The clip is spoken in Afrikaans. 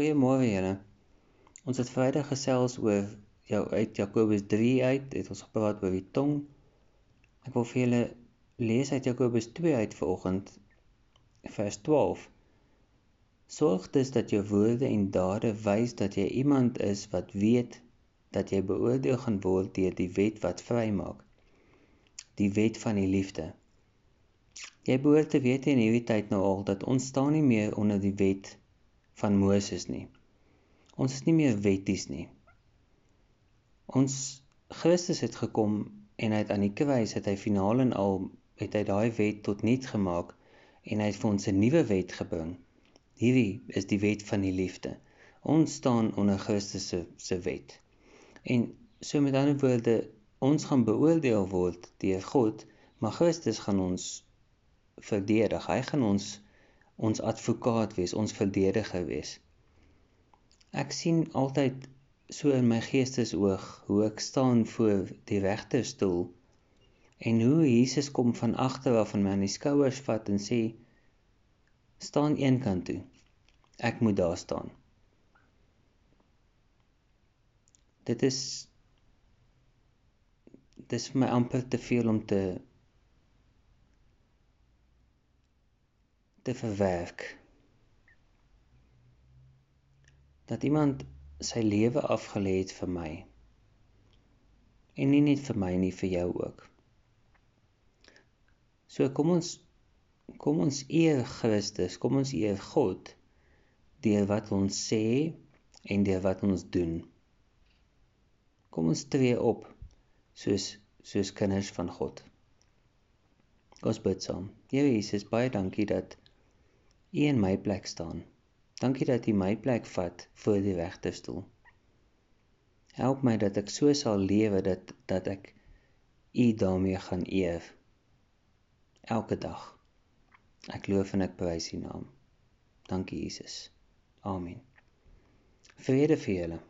Goeiemôre julle. Ons het Vrydag gesels oor jou uit Jakobus 3 uit, het ons gepraat oor die tong. Ek wil vir julle lees uit Jakobus 2 uit vanoggend vers 12. Sorg dus dat jou woorde en dade wys dat jy iemand is wat weet dat jy beoordeel gaan word deur die wet wat vrymaak. Die wet van die liefde. Jy behoort te weet in hierdie tyd nou al dat ons staan nie meer onder die wet van Moses nie. Ons is nie meer wetties nie. Ons Christus het gekom en hy het aan die kruis het hy finaal en al het hy daai wet tot niet gemaak en hy het vir ons 'n nuwe wet gebring. Hierdie is die wet van die liefde. Ons staan onder Christus se se wet. En so met ander woorde, ons gaan beoordeel word deur God, maar Christus gaan ons verdedig. Hy gaan ons ons advokaat wees, ons verdediger wees. Ek sien altyd so in my geestesoog hoe ek staan voor die regterstoel en hoe Jesus kom van agter af en my aan die skouers vat en sê staan een kant toe. Ek moet daar staan. Dit is dis vir my amper te veel om te te verwerk. Dat iemand sy lewe afgelê het vir my. En nie net vir my nie, vir jou ook. So kom ons kom ons eer Christus, kom ons eer God deur wat ons sê en deur wat ons doen. Kom ons tree op soos soos kinders van God. Ons bid saam. Here Jesus, baie dankie dat U in my plek staan. Dankie dat U my plek vat voor die regterstoel. Help my dat ek so sal lewe dat dat ek U daarmee gaan eer. Elke dag. Ek loof en ek prys U naam. Dankie Jesus. Amen. Vrede vir julle.